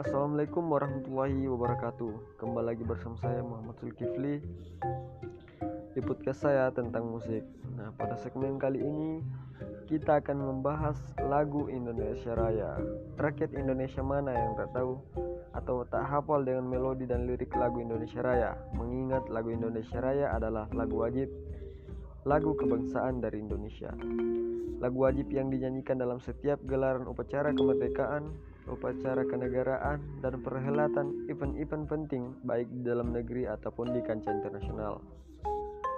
Assalamualaikum warahmatullahi wabarakatuh. Kembali lagi bersama saya Muhammad Zulkifli. Di podcast saya tentang musik. Nah pada segmen kali ini Kita akan membahas lagu Indonesia Raya. Rakyat Indonesia mana yang tak tahu? Atau tak hafal dengan melodi dan lirik lagu Indonesia Raya? Mengingat lagu Indonesia Raya adalah lagu wajib. Lagu kebangsaan dari Indonesia. Lagu wajib yang dinyanyikan dalam setiap gelaran upacara kemerdekaan upacara kenegaraan, dan perhelatan event-event penting baik di dalam negeri ataupun di kancah internasional.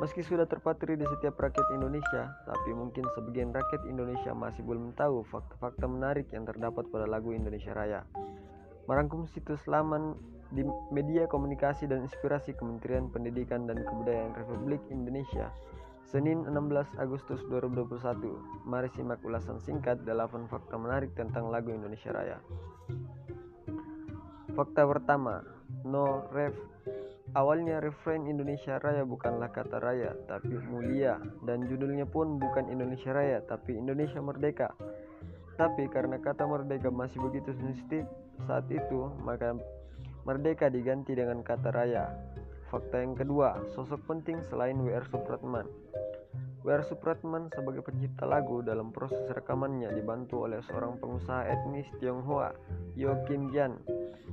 Meski sudah terpatri di setiap rakyat Indonesia, tapi mungkin sebagian rakyat Indonesia masih belum tahu fakta-fakta menarik yang terdapat pada lagu Indonesia Raya. Merangkum situs laman di media komunikasi dan inspirasi Kementerian Pendidikan dan Kebudayaan Republik Indonesia Senin 16 Agustus 2021 Mari simak ulasan singkat 8 fakta menarik tentang lagu Indonesia Raya Fakta pertama No ref Awalnya refrain Indonesia Raya bukanlah kata raya tapi mulia dan judulnya pun bukan Indonesia Raya tapi Indonesia Merdeka. Tapi karena kata merdeka masih begitu sensitif saat itu maka merdeka diganti dengan kata raya. Fakta yang kedua, sosok penting selain W.R. Supratman. W.R. Supratman sebagai pencipta lagu dalam proses rekamannya dibantu oleh seorang pengusaha etnis Tionghoa, Yo Kim Jan,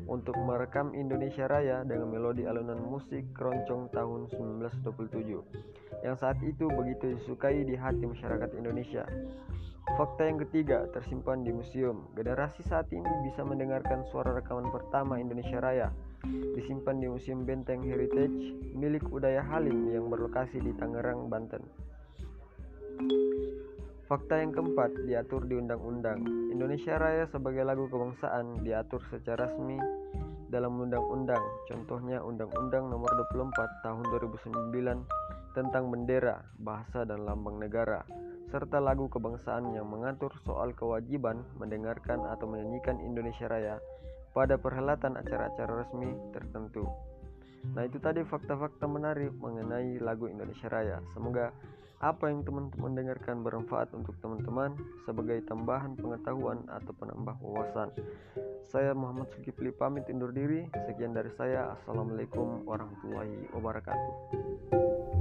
untuk merekam Indonesia Raya dengan melodi alunan musik keroncong tahun 1927 yang saat itu begitu disukai di hati masyarakat Indonesia. Fakta yang ketiga tersimpan di museum. Generasi saat ini bisa mendengarkan suara rekaman pertama Indonesia Raya disimpan di Museum Benteng Heritage milik Udaya Halim yang berlokasi di Tangerang, Banten. Fakta yang keempat diatur di Undang-Undang Indonesia Raya sebagai lagu kebangsaan diatur secara resmi dalam undang-undang contohnya Undang-Undang Nomor 24 Tahun 2009 tentang bendera, bahasa dan lambang negara serta lagu kebangsaan yang mengatur soal kewajiban mendengarkan atau menyanyikan Indonesia Raya pada perhelatan acara-acara resmi tertentu. Nah, itu tadi fakta-fakta menarik mengenai lagu Indonesia Raya. Semoga apa yang teman-teman dengarkan bermanfaat untuk teman-teman sebagai tambahan pengetahuan atau penambah wawasan. Saya Muhammad Sukipli pamit undur diri. Sekian dari saya. Assalamualaikum warahmatullahi wabarakatuh.